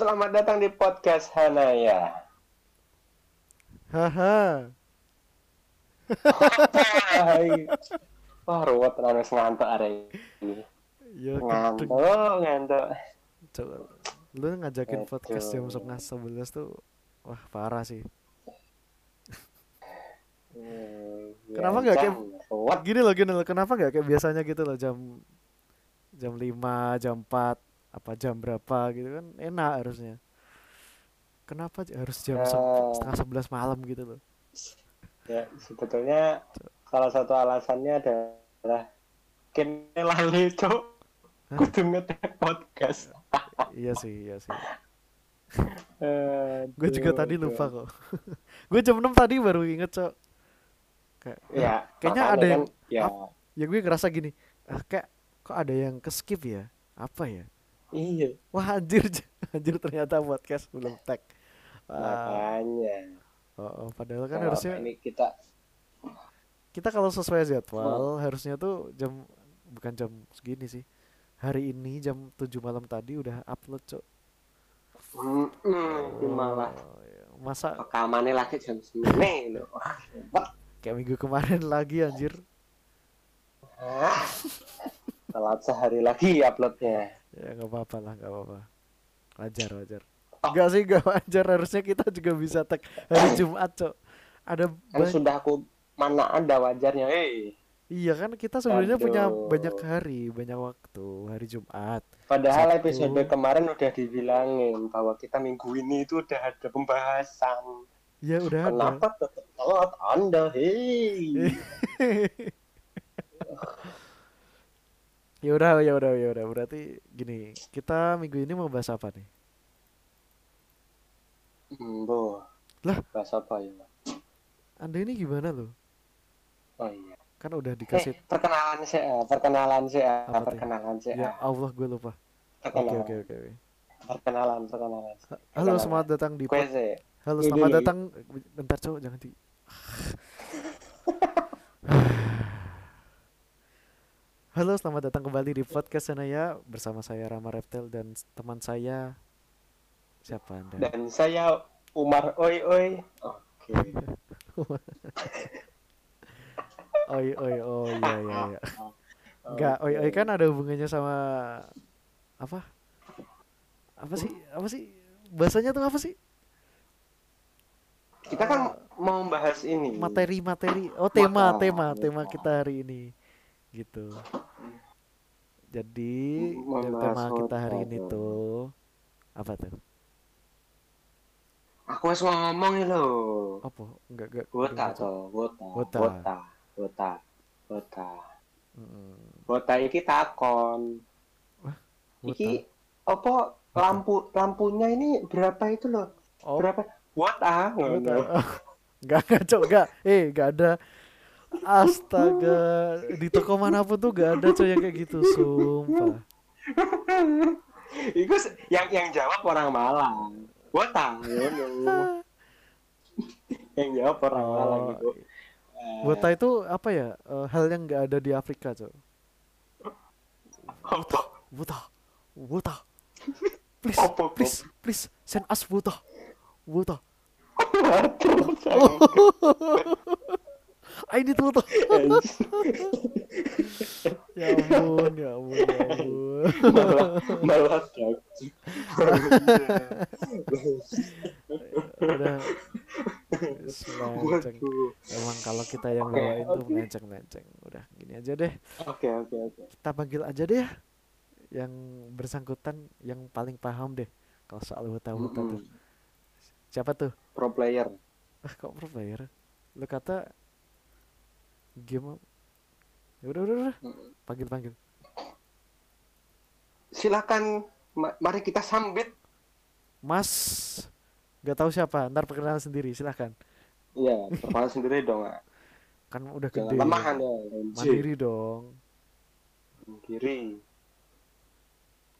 Selamat datang di podcast Hanaya. Haha. Wah, ruwet terus ngantuk hari ini. Ya Ngantuk, ngantuk. Coba. Lu ngajakin Aduh. podcast jam setengah sebelas tuh wah parah sih. Hmm, Kenapa nggak kayak- Ruwet. Gini loh, gini loh. Kenapa nggak kayak biasanya gitu loh jam jam 5, jam 4, apa jam berapa gitu kan enak harusnya. Kenapa harus jam se- Eh. setengah sebelas malam gitu loh? Ya, sebetulnya salah satu alasannya adalah kini lali. Hah? Kudu ngetek podcast. Iya sih, iya sih. Gue Gue juga tadi lupa kok. gue jam 6 tadi baru inget, Cok. Kayak Ya, Kayaknya ada yang- kan, ya, ya gue ngerasa gini, ah kayak kok ada yang ke skip ya? Apa ya? Iya, Wah anjir, anjir ternyata podcast belum tag. Wah, makanya. oh, oh, padahal kan Kalau harusnya ini kita kita kalau sesuai jadwal harusnya tuh jam bukan jam segini sih. Hari ini jam 7 malam tadi udah upload, Cok. Hmm, malah Oh, iya. Masa rekamannya lagi jam sembilan loh. Wah, hebat. kayak minggu kemarin lagi anjir. Telat sehari lagi uploadnya. Ya nggak apa-apa lah, nggak apa-apa. Wajar, wajar. Oh. Enggak sih, nggak wajar. Harusnya kita juga bisa tag hari Jumat, Cok. Ada Kan sudah aku mana ada wajarnya, eh. Iya kan kita sebenarnya punya Aduh. banyak hari, banyak waktu, hari Jumat. Padahal Sabtu. episode kemarin udah dibilangin bahwa kita minggu ini itu udah ada pembahasan. Ya udah ada. Kenapa tetap telat Anda? Hei. Ya udah, ya udah, ya udah. Berarti gini, kita minggu ini mau bahas apa nih? Hmm, boh. Lah? Bahas apa ya? Anda ini gimana loh? Oh iya. Kan udah Eh, dikasih perkenalan sih, eh, perkenalan sih, Apa tuh? perkenalan sih, Ya eh. Allah gue lupa. Oke perkenalan, oke oke. perkenalan, perkenalan. Halo Perkenalan. selamat datang di sih. Halo selamat datang bentar cowok jangan di Halo selamat datang kembali di podcast Senaya bersama saya Rama Reptel dan teman saya siapa anda? Dan saya Umar Oi Oi. Oke. Oi oi oh iya iya iya. Enggak, oi oi kan ada hubungannya sama apa? Apa sih? Apa sih? Bahasanya tuh apa sih? Kita kan mau bahas ini. Materi-materi. Oh, tema, tema tema. kita hari ini. Gitu. Jadi, yang tema kita hari ini tuh. tuh apa tuh? Aku harus ngomong ya lo. Apa? Enggak, enggak. Cok. to, wota. Wota. Wota. Wota. Wota. Mm-mm. Wota iki takon. Wota. Iki apa lampu lampunya ini berapa itu loh? Oh, Berapa? Wota. ngono. Enggak, enggak, Cok. Enggak. Eh, enggak ada. Astaga, di toko mana pun tuh gak ada cowok yang kayak gitu, sumpah. Iku yang yang jawab orang Malang. Wota. ngono. yang jawab orang Malang Oh, itu. Eh, Wota itu apa ya? Eh, hal yang nggak ada di Afrika, Cok. apa? Wota, Wota. Please, please, please send us Wota. Wota. Waduh, I need Wota. ya ampun, ya ampun, ya ampun. malah malah. Udah. Melenceng. Emang kalau kita yang Oke, bawain tuh oke. melenceng-melenceng. Udah, gini aja deh. Oke oke oke. Kita panggil aja deh ya. Yang bersangkutan yang paling paham deh kalau soal Wota-Wota tuh. Mm-mm. Siapa tuh? Pro player. Ah, kok pro player? Lu kata game apa? Ya udah udah udah, Mm-mm. panggil panggil. Silakan ma- mari kita sambit. Mas, nggak tahu siapa, ntar perkenalan sendiri, silahkan. Iya, perkenalan sendiri dong. Kan udah Jangan gede. lemahan ya. Mandiri. Mandiri dong. Kiri.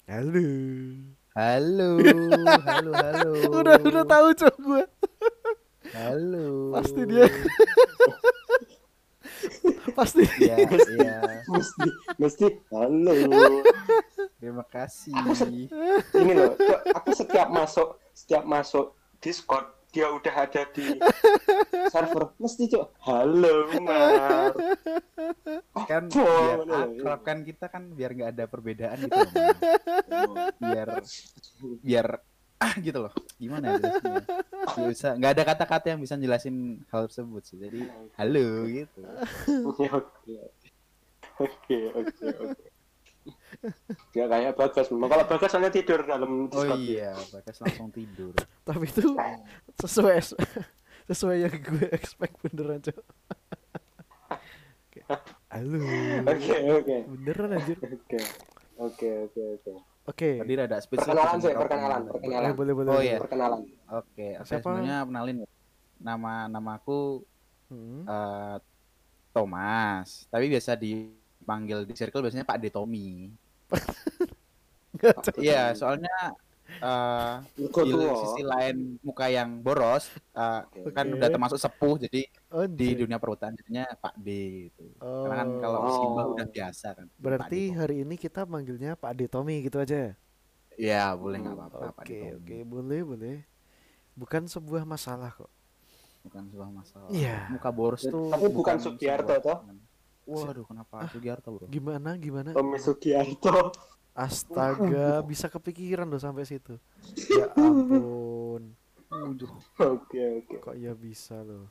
Halo. Halo, halo, halo. udah udah tahu cok gue. Halo. Pasti dia. Pasti. Iya, iya. Mesti mesti halo. Terima kasih. Aku se- ini loh aku setiap masuk setiap masuk Discord dia udah ada di server mesti cok halo mar kan Oh, biar bener. akrab kan kita kan biar nggak ada perbedaan gitu loh. Biar biar ah gitu loh gimana ya? Nggak bisa nggak ada kata-kata yang bisa jelasin hal tersebut sih jadi halo gitu oke oke oke oke oke Gak kayak bagas memang kalau bagas soalnya tidur dalam oh Discord iya bagas langsung tidur Tapi itu sesuai sesuai yang gue expect beneran, Cok. Oke. Halo. oke oke Beneran anjir. oke oke oke oke Oke. tadi rada spesial perkenalan sih perkenalan perkenalan Eh, boleh boleh. Oh, iya. perkenalan oke oke Siapa? sebenarnya kenalin ya. nama namaku Hmm. eh, Thomas tapi biasa dipanggil di circle biasanya Pak De Tommy Nggak, Cok. Iya, soalnya eh Mergo di sisi lain muka yang boros eh, Oke. kan udah termasuk sepuh jadi Oh, di dunia perhutan jadinya Pak D gitu. Karena kan Oh. kalau Oh. udah biasa kan. Berarti Pak D. hari ini kita manggilnya Pak De Tommy gitu aja. Iya, boleh nggak apa-apa Pak D Oke, Tommy. oke, boleh, boleh. Bukan sebuah masalah kok. Bukan sebuah masalah. Iya. Muka boros tuh Tapi bukan Sugiarto, sebuah- toh? Waduh, kenapa Sugiarto, Bro? Gimana, gimana? Tommy Sugiarto Astaga, bisa kepikiran loh sampai situ. Ya ampun, Waduh. oke oke kok ya bisa loh.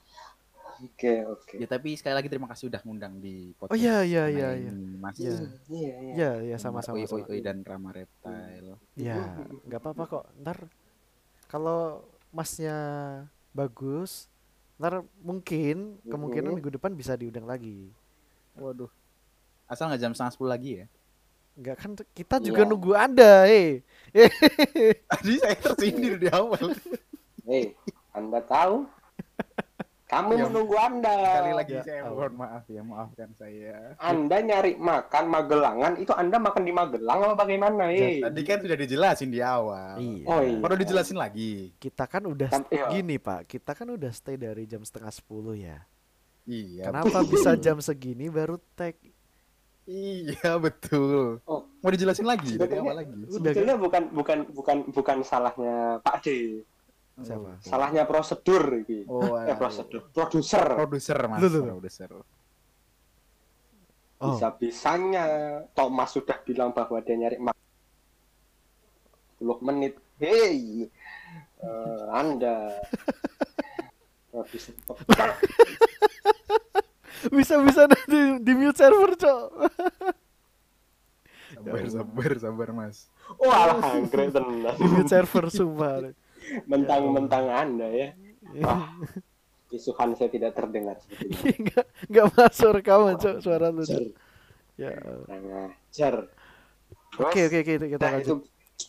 oke oke Ya tapi sekali lagi terima kasih udah ngundang di Oh podcast. iya, iya, iya, ini iya. Mas Iya. iya iya Ya, ya sama-sama. Oi, oi, oi, dan Rama Reptile. Ya, nggak apa-apa kok. Ntar kalau masnya bagus, ntar mungkin kemungkinan minggu depan bisa diundang lagi. Waduh. Asal nggak jam setengah sepuluh lagi ya. Enggak kan kita juga Iya. nunggu Anda, eh. Tadi saya tersindir di awal. hei anda tahu kami Ya, menunggu anda Sekali lagi Ya saya mohon maaf ya, maafkan saya. anda nyari makan magelangan itu anda makan di magelang apa bagaimana eh Tadi kan sudah dijelasin di awal. Iya. Oh, iya. Perlu dijelasin lagi. Kita kan udah Kan- iya. gini, Pak. Kita kan udah stay dari jam setengah sepuluh ya. Iya. Kenapa bisa jam segini baru tag? Iya betul. Oh. Mau dijelasin lagi dari Sebetulnya- awal lagi. Sebetulnya bukan bukan bukan bukan salahnya Pak D Siapa? salahnya prosedur ini Oh, eh prosedur produser Produser mas. Produser. Oh, bisa bisanya Thomas sudah bilang bahwa dia nyari makan 10 menit hei eh, anda habis bisa-bisa nanti di mute server, Cok. Sabar, sabar, sabar mas. wah anggrek tenan Di mute server sumpah. mentang-mentang anda ya wah kisuhan saya tidak terdengar seperti ini Enggak enggak masuk rekaman, Cok, suara lu. Cok. Ya. kurang ajar Oke, oke, kita kita Nah, itu lanjut.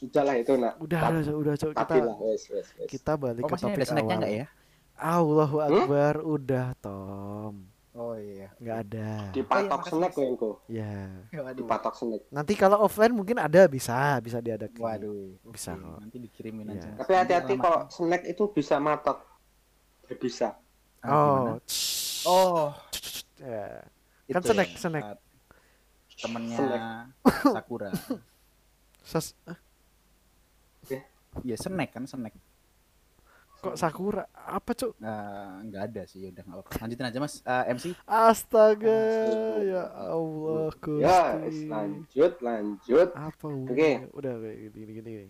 udahlah itu nak Udah, udah, udah, Cok. Kita lah wes wes wes kita balik Oh ke topik awal. nggak ya? Allahu Akbar, udah Tom. Oh iya. Nggak ada. dipatok makasih, snack Mas. gue engko Ya. Waduh. dipatok snack Nanti kalau offline mungkin ada bisa, bisa diadakan. Waduh. Bisa kok. Nanti dikirimin Iya. aja. Tapi hati-hati kalau snack itu bisa matok Ya, bisa Ah, gimana? Oh. Oh. Ya. itu Kan snack, ya, snack. Temennya Snack. Sakura. Sas- eh, Iya snack kan snack. Kok Sakura? Apa, Cok? Eh, nggak ada sih udah nggak apa-apa. Lanjutin aja mas. Eh, MC. Astaga, ya Allah, Gusti. ya lanjut lanjut Apa Oke. hubungannya? Udah kayak gini, gini, gini.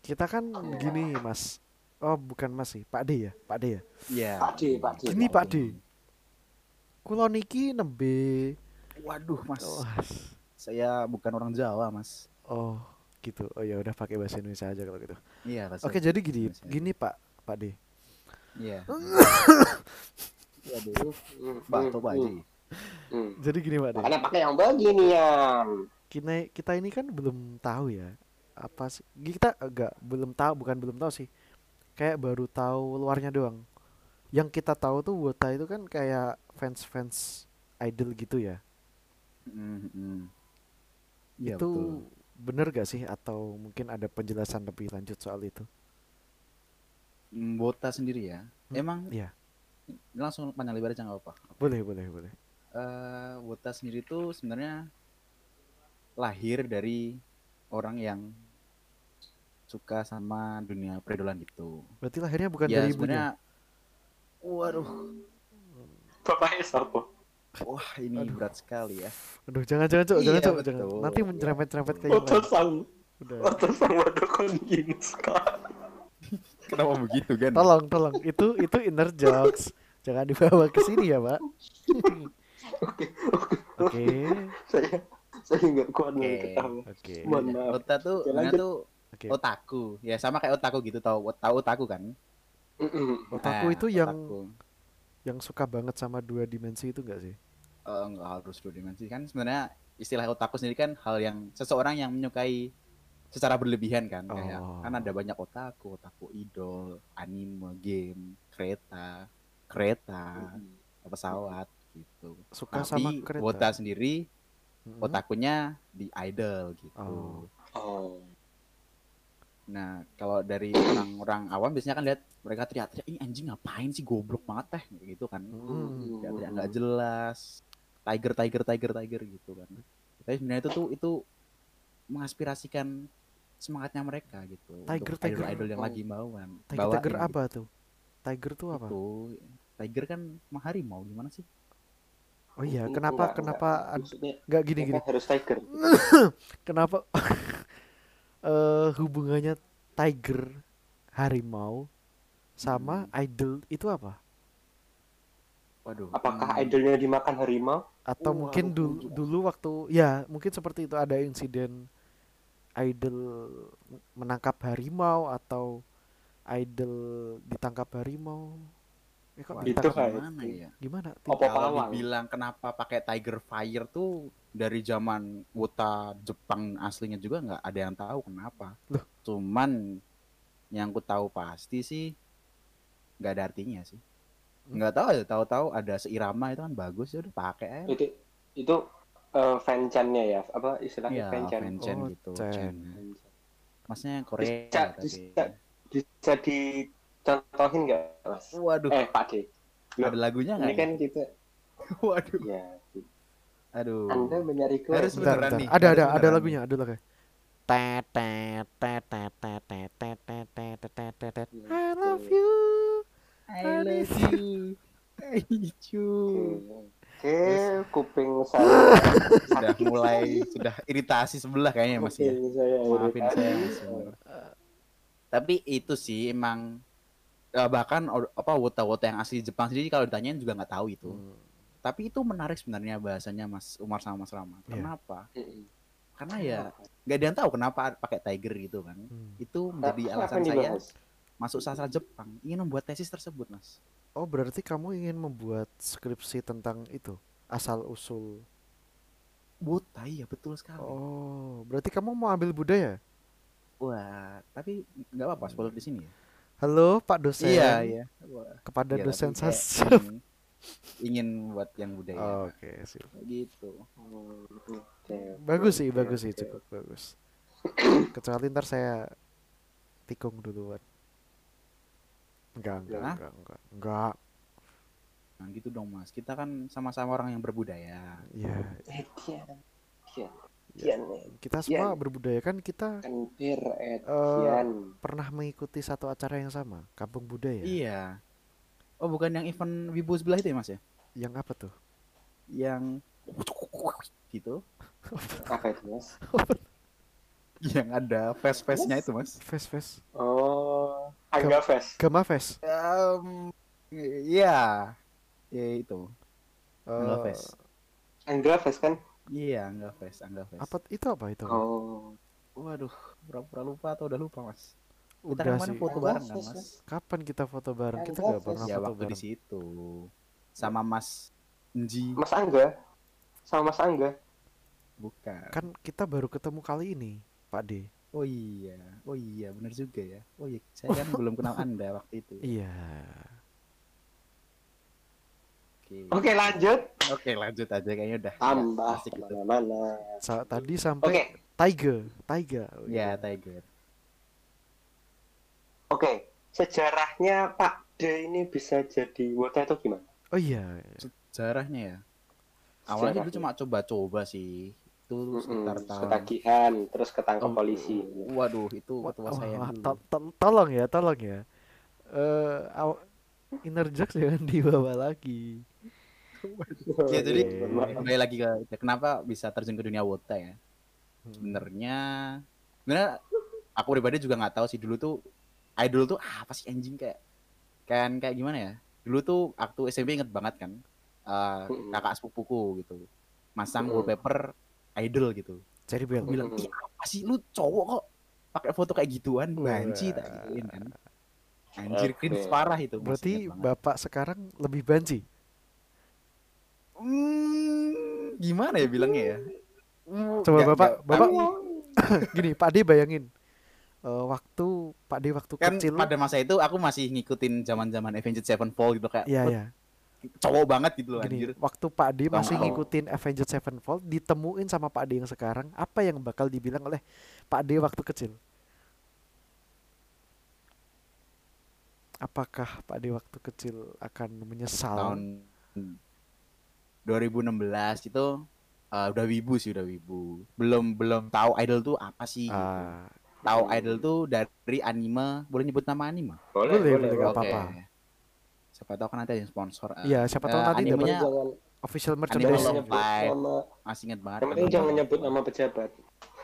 Kita kan gini, Mas. Oh, bukan Mas sih, Pak D ya, Pak D ya. Iya. Pak D, Pak D. Gini, Pak D. Kulo niki nembe. Waduh mas. Oh, Saya bukan orang Jawa mas. oh, gitu. Oh ya udah pakai bahasa Indonesia aja kalau gitu. Iya. Oke, jadi gini, gini Pak, Pak D. Iya. Waduh. Hmm, Pak Pak Haji. hmm. Jadi gini Pak D. makanya pakai yang beginian Kita kita ini kan belum tahu ya. Apa sih? Kita enggak belum tahu, bukan belum tahu sih. Kayak baru tahu luarnya doang. Yang kita tahu tuh Wota itu kan kayak fans-fans idol gitu ya. Mm, mm. Iya itu betul. bener gak sih atau mungkin ada penjelasan lebih lanjut soal itu? Bota sendiri ya. Hmm, Emang Iya, langsung panjang lebar aja nggak apa-apa. boleh boleh boleh. Eh, Wota sendiri tuh sebenarnya lahir dari orang yang suka sama dunia peridolan gitu. Berarti lahirnya bukan ya dari ibunya. sebenarnya waduh Bapaknya siapa? wah ini berat sekali ya Aduh, jangan jangan cok, jangan Iya, cok, jangan. Nanti yang lain. Otosan, Udah. otosan waduh kon gini sekarang. Kenapa begitu kan Tolong, tolong. Itu itu inner jokes. Jangan dibawa ke sini ya, Pak. Oke, oke, Oke. saya saya nggak kuat Oke. nih ketawa. Oke. Mohon maaf. Ota tuh lanjut. tuh Oke. otaku ya sama kayak otaku gitu tau tahu otaku kan. Otaku Nah, itu yang otaku. yang suka banget sama dua dimensi itu enggak sih? Eh, nggak harus dua dimensi kan sebenarnya istilah otaku sendiri kan hal yang seseorang yang menyukai secara berlebihan kan kayak Oh. kan ada banyak otaku otaku idol anime game kereta kereta pesawat gitu Suka tapi sama kereta. Wota sendiri Mm-mm. otakunya di idol gitu Oh. Oh. nah kalau dari orang-orang awam biasanya kan lihat mereka teriak-teriak ini anjing ngapain sih goblok banget teh Kayak gitu kan Mm. teriak-teriak nggak jelas tiger tiger tiger tiger gitu kan tapi sebenarnya itu tuh itu mengaspirasikan semangatnya mereka gitu Tiger, untuk tiger. idol-idol yang Oh. lagi bawaan Tiger, bawain tiger gitu. apa tuh? Tiger tuh apa? itu tiger kan mah harimau gimana sih Oh iya, kenapa enggak. kenapa nggak gini gini? kenapa harus tiger? Kenapa eh hubungannya tiger harimau sama Hmm. idol itu apa? waduh Apakah hmm, idolnya dimakan harimau? Atau Wah, mungkin dulu dulu waktu ya mungkin seperti itu ada insiden idol menangkap harimau atau idol ditangkap harimau. Eh kok Itu gimana ya Gimana? Kalau dibilang kenapa pakai tiger fire tuh dari zaman Wota Jepang aslinya juga nggak ada yang tahu kenapa Loh. cuman yang ku tahu pasti sih nggak ada artinya sih Hmm. nggak tahu ya tahu-tahu ada seirama itu kan bagus ya udah pakai aja Itu itu uh, fanchannya ya apa istilahnya ya, fanchan, fanchan oh, gitu chan. masnya Korea bisa, tapi... bisa, bisa dicontohin nggak mas waduh eh Pak D ada lagunya nggak ini kan kita waduh ya aduh anda mencariku harus beneran nih ada ada ada lagunya ada lagunya I love you. I love you. I love you. Oke, kuping saya Sudah mulai sudah iritasi sebelah kayaknya Mas ya. saya Maafin iritasi. saya Mas. Tapi itu sih emang eh, bahkan apa wota-wota yang asli Jepang sendiri kalau ditanyain juga nggak tahu itu. Hmm. Tapi itu menarik sebenarnya bahasanya Mas Umar sama Mas Rama. Iya. Kenapa? Mm-mm. Karena ya nggak ada yang tahu kenapa pakai tiger gitu kan. Hmm. Itu Apa menjadi alasan saya masuk sastra Jepang ingin membuat tesis tersebut Mas. Oh, berarti kamu ingin membuat skripsi tentang itu, asal usul. Wota iya betul sekali. Oh, berarti kamu mau ambil budaya? Wah, tapi nggak apa-apa spoiler di sini ya. Halo, Pak dosen. Iya, iya. Wah, Kepada iya, dosen sas. ingin, ingin buat yang budaya. Oke, sip. Gitu. Hmm, oke, Bagus oke, sih, oke, bagus sih, oke. cukup bagus. Kecuali ntar saya tikung duluan. Enggak, enggak, Hah? enggak, enggak, enggak. Nah, gitu dong, Mas. Kita kan sama-sama orang yang berbudaya. Iya. Dian. Ya. Dian, eh. kita semua berbudaya kan kita Kan Eh, Dian. pernah mengikuti satu acara yang sama, Kampung Budaya. Iya. Oh, bukan yang event Wibu sebelah itu ya, Mas ya? Yang apa tuh? Yang gitu. Apa itu, Mas? Yang ada face-face-nya itu, Mas. Fest. Oh, Angga Fest. Gama Fest. Um, iya. Ya itu. Angga Eh, Fest. Angga Fest kan? Iya, Angga Fest, Angga Fest. apa itu apa itu? Oh. Waduh, pura-pura lupa atau udah lupa, Mas? Kita Udah kemarin sih. foto bareng kan, Mas? Kapan kita foto bareng? Kita Angga nggak pernah Ya foto waktu di bareng. situ. Sama Mas Nji. Mas Angga. Sama Mas Angga. Bukan. Kan kita baru ketemu kali ini, Pak D. Oh iya, oh iya, benar juga ya. Oh iya, saya kan belum kenal Anda waktu itu. Iya. Oke. Oke, lanjut. Oke, lanjut aja kayaknya udah. Tambah asik gitu. mana-mana. Sa- tadi Oke, sampai Tiger, Tiger. Oh, Ya, Tiger. oke. Sejarahnya Pak D ini bisa jadi wota itu gimana? Oh iya. Sejarahnya ya. Awalnya Sejarahnya. itu cuma coba-coba sih. Itu sekitar Mm-mm, tahun ketagihan terus ketangkep Oh, polisi Waduh, itu Wah, ketua saya to- to- tolong ya, tolong ya. Eh, aw- inner jokes jangan dibawa lagi. Ya, jadi kembali lagi ke ke kenapa bisa terjun ke dunia wota ya? Hmm. Sebenarnya sebenarnya aku pribadi juga nggak tahu sih dulu tuh idol tuh apa sih anjing kayak kan kayak gimana ya? Dulu tuh waktu SMP inget banget kan. eh, Mm-mm. kakak sepupuku gitu. Masang Mm-mm. wallpaper idol gitu. Aku bilang, Mm-mm. "Ih, apa sih lu cowok kok pakai foto kayak gituan banci tak gituin kan." Anjir, Oke. cringe parah itu. Berarti bapak sekarang lebih banci. Hmm, gimana ya bilangnya ya? Hmm, Coba nggak- bapak, nggak- bapak gini, Pak De bayangin. Eh, waktu Pak De waktu kan kecil. pada masa itu aku masih ngikutin zaman-zaman Avenged Sevenfold gitu kayak Iya "Wah, ya. Cowok banget gitu loh Gini, anjir. waktu Pak D masih ngikutin Avenged Sevenfold, ditemuin sama Pak D yang sekarang, apa yang bakal dibilang oleh Pak D waktu kecil? Apakah Pak D waktu kecil akan menyesal? Tahun 2016 itu eh, udah wibu sih udah wibu. Belum belum tahu idol tuh apa sih gitu. Ah, Tahu idol tuh dari anime, boleh nyebut nama anime? boleh Boleh, boleh, boleh, nggak Oke. Siapa tahu kan nanti ada yang sponsor. eh. Iya, siapa tahu Eh, nanti dapat animenya jangan official merchandise. Menyebut masih inget banget. yang penting jangan Love nyebut Live. nama pejabat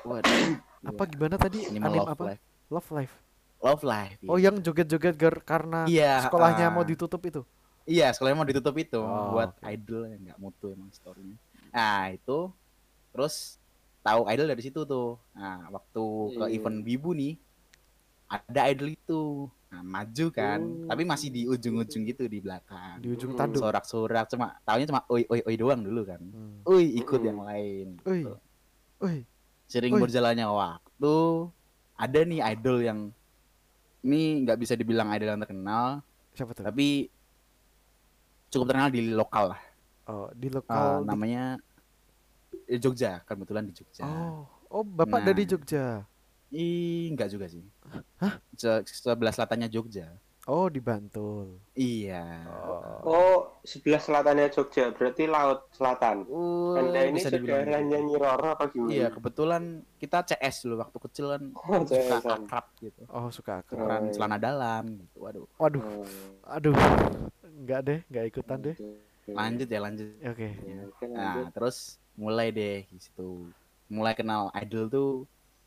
Waduh. Apa Iya. gimana tadi? Anime Anime Love apa? Live. Love Life. Love Live. Oh, iya. yang joget-joget karena Iya, sekolahnya ah. mau ditutup itu. Iya, sekolahnya mau ditutup itu Oh, buat oke. idol yang nggak mutu emang storynya. Nah itu, terus tahu idol dari situ tuh. Nah waktu ke Hmm. event Bibu nih, ada idol itu, nah, maju kan, Hmm. tapi masih di ujung-ujung gitu di belakang. Di ujung tanduk. Sorak-sorak, cuma tahunya cuma oi oi oi doang dulu kan. Hmm. Oi ikut Hmm. yang lain. Oi. gitu. Oi, Sering Oi. berjalannya waktu, ada nih idol yang ini nggak bisa dibilang idol yang terkenal, siapa tuh? tapi cukup terkenal di lokal lah. Oh, di Eh, lokal. di- namanya eh, Jogja, kebetulan di Jogja. Oh, oh Bapak Nah. dari Jogja. Ih, enggak juga sih. Hah? Se- sebelah selatannya Jogja. Oh, di Bantul. Iya. Oh. oh sebelah selatannya Jogja berarti laut selatan Uh, anda ini bisa saudaranya gitu. Nyi Roro apa gimana Iya, kebetulan kita CS dulu waktu kecil kan Oh, suka CS-an. akrab gitu. Oh, suka akrab. Tukeran Oh. celana dalam gitu. Waduh. Waduh, Oh, aduh. Enggak deh, enggak ikutan deh. Lanjut ya, lanjut. Ya, Oke. Ya, oke, lanjut. Nah, terus mulai deh di situ. Mulai kenal idol tuh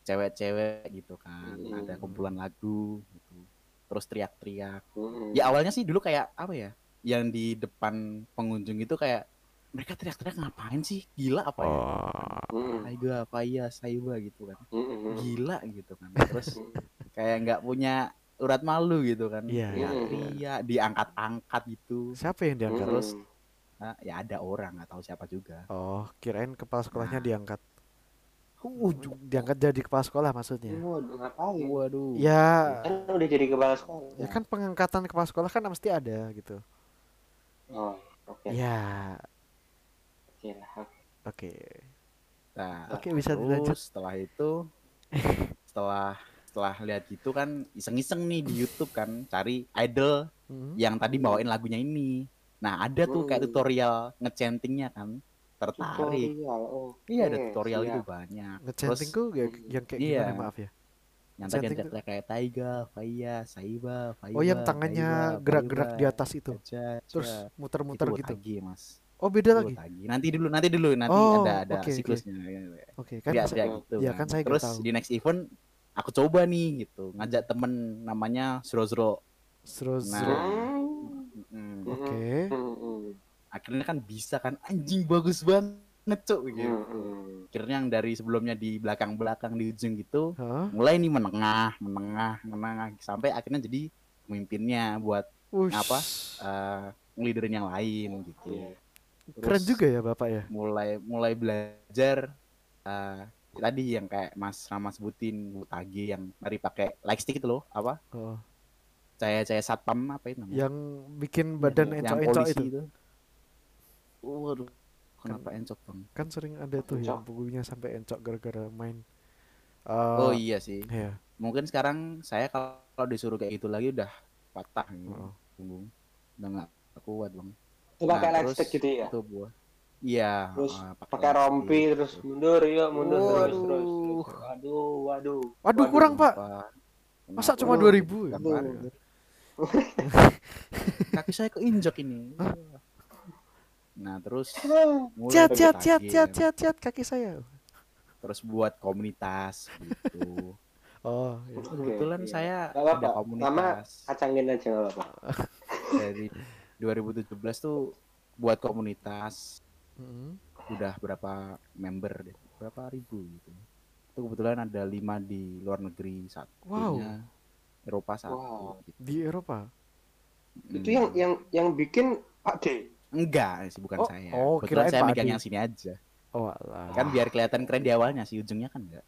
cewek-cewek gitu kan. Hmm. Ada kumpulan lagu gitu. Terus teriak-teriak. Mm-mm. Ya awalnya sih dulu kayak apa ya? Yang di depan pengunjung itu kayak mereka teriak-teriak ngapain sih? Gila apa ya? Oh. Mm-mm. Saiba, Faya, Saiba gitu kan. Mm-mm. Gila gitu kan. Terus kayak nggak punya urat malu gitu kan. Iya. Teriak, diangkat-angkat gitu. Siapa yang diangkat? Terus Nah, ya ada orang nggak tahu siapa juga. Oh, kirain kepala sekolahnya Nah. diangkat. Uh, Diangkat jadi kepala sekolah maksudnya. Waduh, ngapain? waduh. Ya, Kan udah jadi kepala sekolah. ya kan pengangkatan kepala sekolah kan mesti ada gitu. Oh, oke. Ya, Oke oke. Nah, Oke, bisa terus dilanjut. setelah itu setelah setelah lihat gitu kan iseng-iseng nih di YouTube kan cari idol Hmm. yang tadi bawain lagunya ini. Nah, ada tuh kayak Hmm. tutorial ngechantingnya kan. Tertarik. Tutorial. Oh, Iya, ada tutorial itu banyak. Ngechanting tuh ya- yang kayak iya. gimana maaf ya? yang tadi ada kayak Taiga, Faya, Saiba, Faiba. Oh, yang tangannya gerak-gerak di atas itu. Caca, Terus muter-muter Itu gitu. Tagi, Mas. Oh, beda lagi. Tagi. Nanti dulu, nanti dulu, nanti Oh, ada ada oke. siklusnya. Oke, kan Biar saya- biar gitu. ya kan saya Terus tahu. di next event aku coba nih gitu, ngajak temen namanya Zro Zro. Zro Nah. Hmm. Oke. Mm-mm. Akhirnya kan bisa kan anjing bagus banget cuk gitu. Mm-mm. Akhirnya yang dari sebelumnya di belakang-belakang di ujung gitu, Hah? mulai nih menengah, menengah, menengah sampai akhirnya jadi pemimpinnya buat Wush. apa, eh ngeliderin yang lain gitu. Iya. Keren Terus juga ya Bapak ya. mulai mulai belajar eh tadi yang kayak Mas Rama sebutin Mutage yang nari pakai lightstick itu loh apa Oh, cahaya cahaya satpam apa itu namanya yang bikin badan yang encok-encok polisi itu. Waduh kenapa encok bang Kan sering ada tuh Encok. yang bukunya sampai encok gara-gara main. oh Eh, iya sih iya. mungkin sekarang saya kalau disuruh kayak gitu lagi udah patah gitu Oh. punggung udah nggak kuat bang Itu pakai Nah, lightstick terus gitu ya. itu buah Iya, Terus ah, pakai rompi plastik. terus mundur yuk mundur terus terus, Waduh. terus. Waduh, waduh. Waduh, kurang, Pak. Kenapa? Masa cuma Waduh. 2000 ya? Kaki saya keinjak ini. Nah, terus Ciat, ciat, ciat, pagi ciat, ciat, ciat kaki saya. Terus buat komunitas gitu. Oh, iya. Oke, Kebetulan iya. saya apa-apa. ada Nama komunitas kacangin aja nggak apa-apa. dari 2017 tuh buat komunitas Mm-mm. udah berapa member deh berapa ribu gitu itu kebetulan ada lima di luar negeri satunya Eropa satu Wow. gitu. Di Eropa. Itu Hmm. yang yang yang bikin Pak D. enggak sih bukan Oh, saya oh, kebetulan kirain saya Pak megang Adi. yang sini aja Oh, alah. kan biar kelihatan keren di awalnya sih ujungnya kan enggak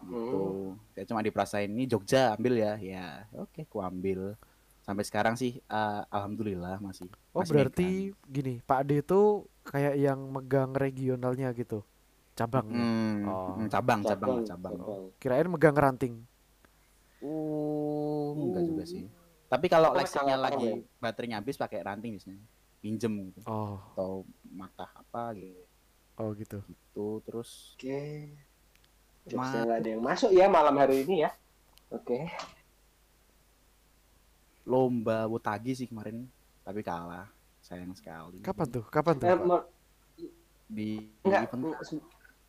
gitu Hmm. saya cuma diperasain ini Jogja ambil ya ya oke ku ambil sampai sekarang sih eh, alhamdulillah masih Oh, masih berarti megang. gini, Pak D itu kayak yang megang regionalnya gitu. Cabang. ya? Hmm, Oh. hmm, cabang cabang lah, cabang Kirain megang ranting. Uh, enggak juga sih. Tapi kalau jangan lagi ya. baterainya habis pakai ranting biasanya. Pinjem gitu. Oh, Atau mata apa gitu. oh gitu. Gitu terus Oke. Ma- Jokesnya nggak ada yang masuk ya malam hari ini ya. Oke. lomba Wutagi sih kemarin tapi kalah. Sayang sekali. Kapan tuh? Kapan tuh? Eh, Pak? Di enggak,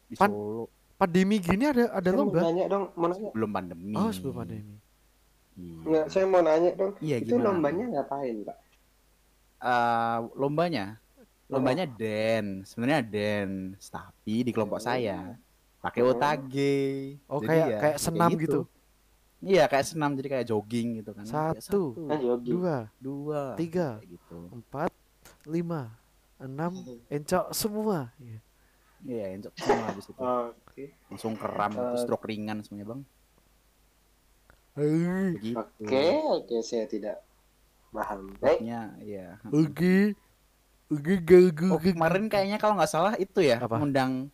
di Pan- Solo Pandemi gini ada ada saya mau lomba? nanya dong, mau nanya. belum pandemi. Oh, sebelum pandemi. Iya. Enggak, saya mau nanya dong. Iya, itu gimana? lombanya ngapain, Pak? Eh, lombanya. Lombanya dance sebenarnya dance tapi di kelompok saya. Pakai Oh. otage. Oh, Jadi kayak ya, kayak senam gitu. iya kayak senam. Jadi kayak jogging gitu kan. Kayak Satu. Kan yogi. Dua, dua. Tiga. kayak gitu. Empat, lima, enam, encok semua. Iya. iya encok semua habis itu. Oke. langsung keram gitu, Eh. stroke ringan semuanya bang. Oke, oke, saya tidak paham. Baik. Pokoknya, iya Oke. Oh, kemarin kayaknya kalau nggak salah itu ya Apa? ngundang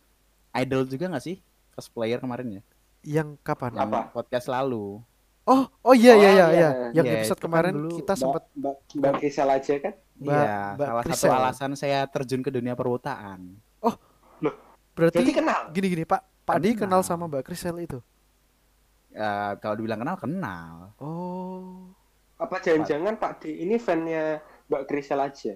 idol juga nggak sih cosplayer kemarin ya Yang kapan? yang Apa? podcast lalu Oh, oh iya iya Oh, iya iya. iya. Yang Iya, episode itu kan kemarin dulu kita sempat Mbak, Mbak, Krisel aja kan? Mbak- Iya, Mbak salah satu Krisel. alasan saya terjun ke dunia perwotaan. berarti Berarti kenal. gini gini Pak. Pak Adi kenal sama Mbak Krisel itu. Eh, kalau dibilang kenal, kenal. Oh. Apa jangan-jangan Pak D ini fannya Mbak Krisel aja?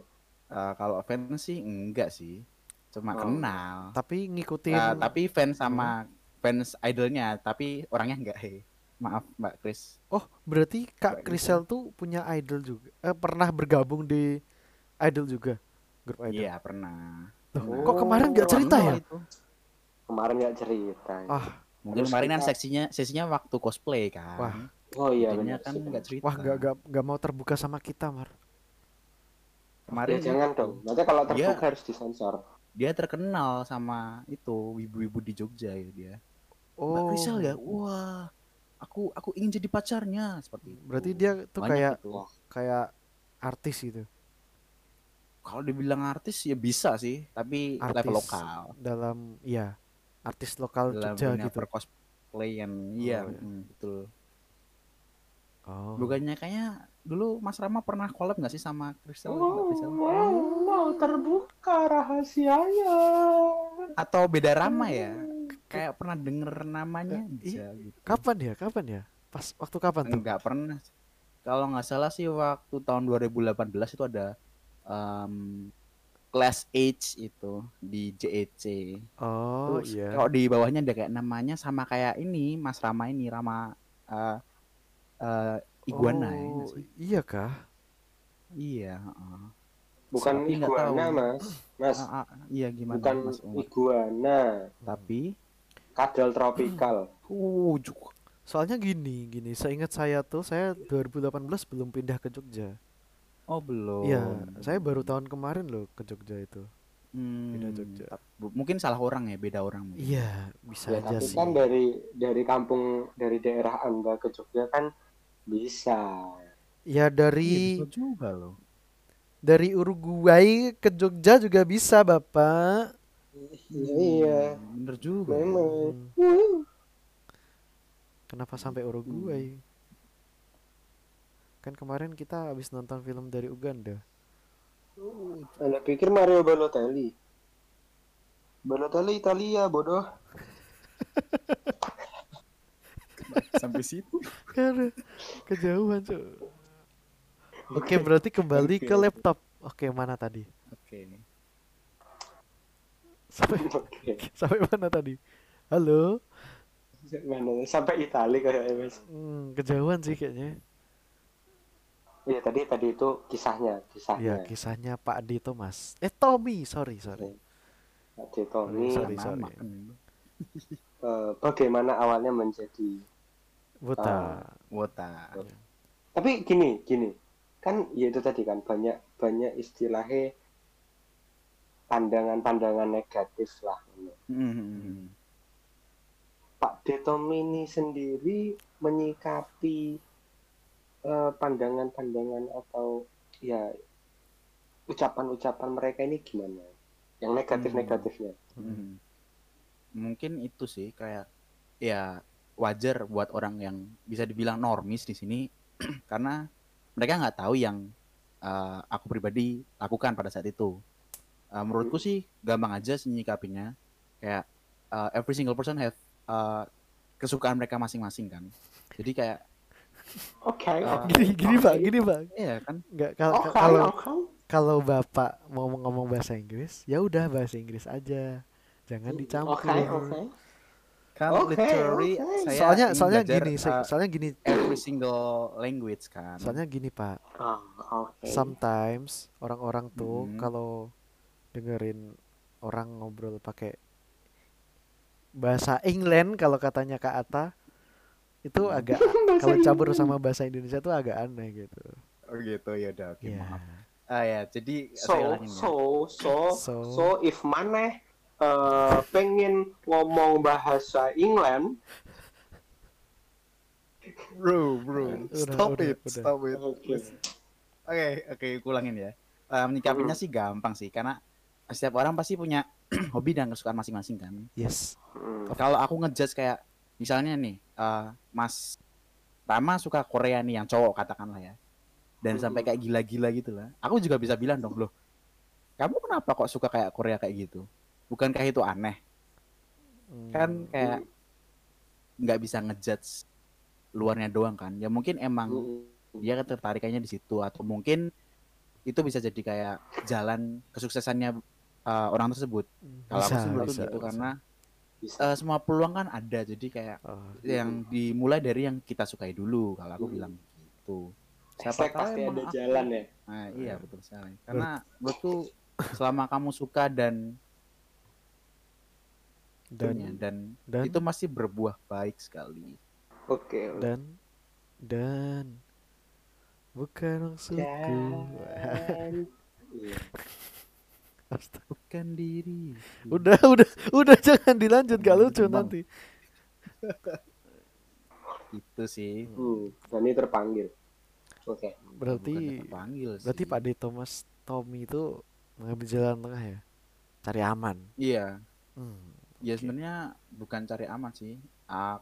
Eh, kalau fans sih enggak sih, cuma Oh. kenal. Tapi ngikutin Eh, tapi fans sama fans idolnya, tapi orangnya enggak he. Maaf Mbak Kris. Oh, berarti Kak Mbak Krisel tuh punya idol juga. Eh, pernah bergabung di idol juga. Grup idol. Iya pernah. Loh, Oh, kok kemarin nggak cerita ya? Itu. Kemarin nggak cerita. Ah, Mungkin kemarin kan sesinya sesinya waktu cosplay kan. Wah. Oh iya benar. kan cerita. wah nggak nggak nggak mau terbuka sama kita, Mar. Kemarin Ya, jangan dong. Nanti kalau terbuka Iya. harus disensor. dia terkenal sama itu ibu-ibu di Jogja ya dia. Oh. Mbak Krisel ya, wah, aku aku ingin jadi pacarnya seperti itu. Berarti dia tuh Banyak kayak itu. kayak artis gitu Kalau dibilang artis ya bisa sih, tapi Artis. level lokal. dalam iya artis lokal Dalam Jogja gitu. percosplayan, iya, Oh, iya. mm, betul. Oh. Bukannya kayaknya dulu Mas Rama pernah collab nggak sih sama? Mbak Oh, wow, wow, terbuka rahasianya. Atau beda Rama ya? Kayak pernah denger namanya Eh, aja gitu. Kapan ya? Kapan ya? Pas waktu kapan tuh? Enggak pernah. Kalau nggak salah sih waktu tahun 2018 itu ada em, Class H itu di JEC. Oh Terus iya. kalau di bawahnya ada kayak namanya sama kayak ini Mas Rama ini Rama eh eh, iguana ya Oh, sih? Iya kah? Iya, heeh. Bukan Tapi iguana, tahu. Mas. Mas, Ah, ah, iya gimana bukan Mas Umar? iguana. Tapi Kadal tropikal. uh juk- Soalnya gini, gini. Seingat saya tuh, saya 2018 belum pindah ke Jogja. Oh belum. Iya, saya baru tahun kemarin loh ke Jogja itu. Hmm, pindah Jogja. mungkin salah orang ya, beda orang mungkin. Iya, bisa Ya, aja tapi sih. kan dari dari kampung dari daerah Anda ke Jogja kan bisa. Ya Iya, dari bisa juga loh. dari Uruguay ke Jogja juga bisa, Bapak. Iya, Hmm, Bener juga. ya. memang. Hmm, Kenapa sampai Uruguay? Kan kemarin kita habis nonton film dari Uganda. Anda pikir Mario Balotelli? Balotelli Italia bodoh. Sampai situ. Karena kejauhan cuy. Oke berarti kembali ke Oke. laptop. Oke mana tadi? Oke. Sampai Oke. sampai mana tadi? Halo? Mana? Sampai Italia kayak Mas. Hmm, kejauhan sih kayaknya. Iya tadi tadi itu kisahnya, Ya kisahnya. kisahnya Pak D Thomas. Eh Tommy, sorry sorry. Ade Tommy Sorry, sorry. kan. eh, bagaimana awalnya menjadi Buta. Wota. tapi gini gini kan ya itu tadi kan banyak banyak istilahnya pandangan-pandangan negatif lah Hmm. Pak Detom ini sendiri menyikapi eh, pandangan-pandangan atau ya ucapan-ucapan mereka ini gimana yang negatif-negatifnya Hmm. Mungkin itu sih kayak ya wajar buat orang yang bisa dibilang normis di sini karena mereka nggak tahu yang uh, aku pribadi lakukan pada saat itu. Uh, menurutku sih gampang aja sih nyikapinya kayak uh, every single person have uh, kesukaan mereka masing-masing kan. Jadi kayak oke Ah, oke, Gini gini oke. Pak, gini Pak. iya kan Enggak kalau kalau oke. kalau Bapak mau ngomong bahasa Inggris, ya udah bahasa Inggris aja. Jangan dicampur. Oke, oke. Kan Oke, literally oke. saya Soalnya soalnya belajar, gini, uh, soalnya gini. every single language kan. Soalnya gini Pak. Ah, oke. Sometimes orang-orang tuh Mhm. kalau dengerin orang ngobrol pakai bahasa England kalau katanya Kak Ata itu Hmm. agak kalau campur sama bahasa Indonesia tuh agak aneh gitu. Oh gitu ya udah oke Iya. maaf. Ah ya, jadi so so so So- so if maneh eh, pengen ngomong bahasa England Bro, bro, stop udah, it, udah. stop it. Oke. Oke, oke, kulangin ya. Eh, menyikapinya Hmm. sih gampang sih, karena setiap orang pasti punya hobi dan kesukaan masing-masing kan. Yes. Hmm. Kalau aku ngejudge kayak, misalnya nih, eh, Mas Rama suka Korea nih yang cowok katakanlah ya, dan Hmm. sampai kayak gila-gila gitu lah. Aku juga bisa bilang dong, loh, kamu kenapa kok suka kayak Korea kayak gitu? Bukankah itu aneh? Hmm, Kan kayak nggak bisa ngejudge luarnya doang kan? Ya mungkin emang Hmm. dia ketertarikannya di situ atau mungkin itu bisa jadi kayak jalan kesuksesannya uh, orang tersebut. Kalau aku bisa, sih menurut gitu bisa. karena Bisa. uh, semua peluang kan ada jadi kayak Oh, yang dimulai dari yang kita sukai dulu kalau aku Hmm. bilang gitu. Hashtag pasti emang ada aku- jalan ya. Nah, iya betul sekali. Karena menurutku selama kamu suka dan dan punya dan, dan itu masih berbuah baik sekali. Oke. oke. dan dan bukan maksudku. Dan Iya. Astaga. Bukan diri. Udah, udah, udah jangan dilanjut gak lucu Bang. nanti. Itu sih. Hmm, Dani terpanggil. Oke. Berarti Bukan terpanggil berarti sih. Pak D Thomas Tommy itu mengambil jalan tengah ya. Cari aman. Iya, Hmm. Ya sebenarnya bukan cari aman sih. Ah,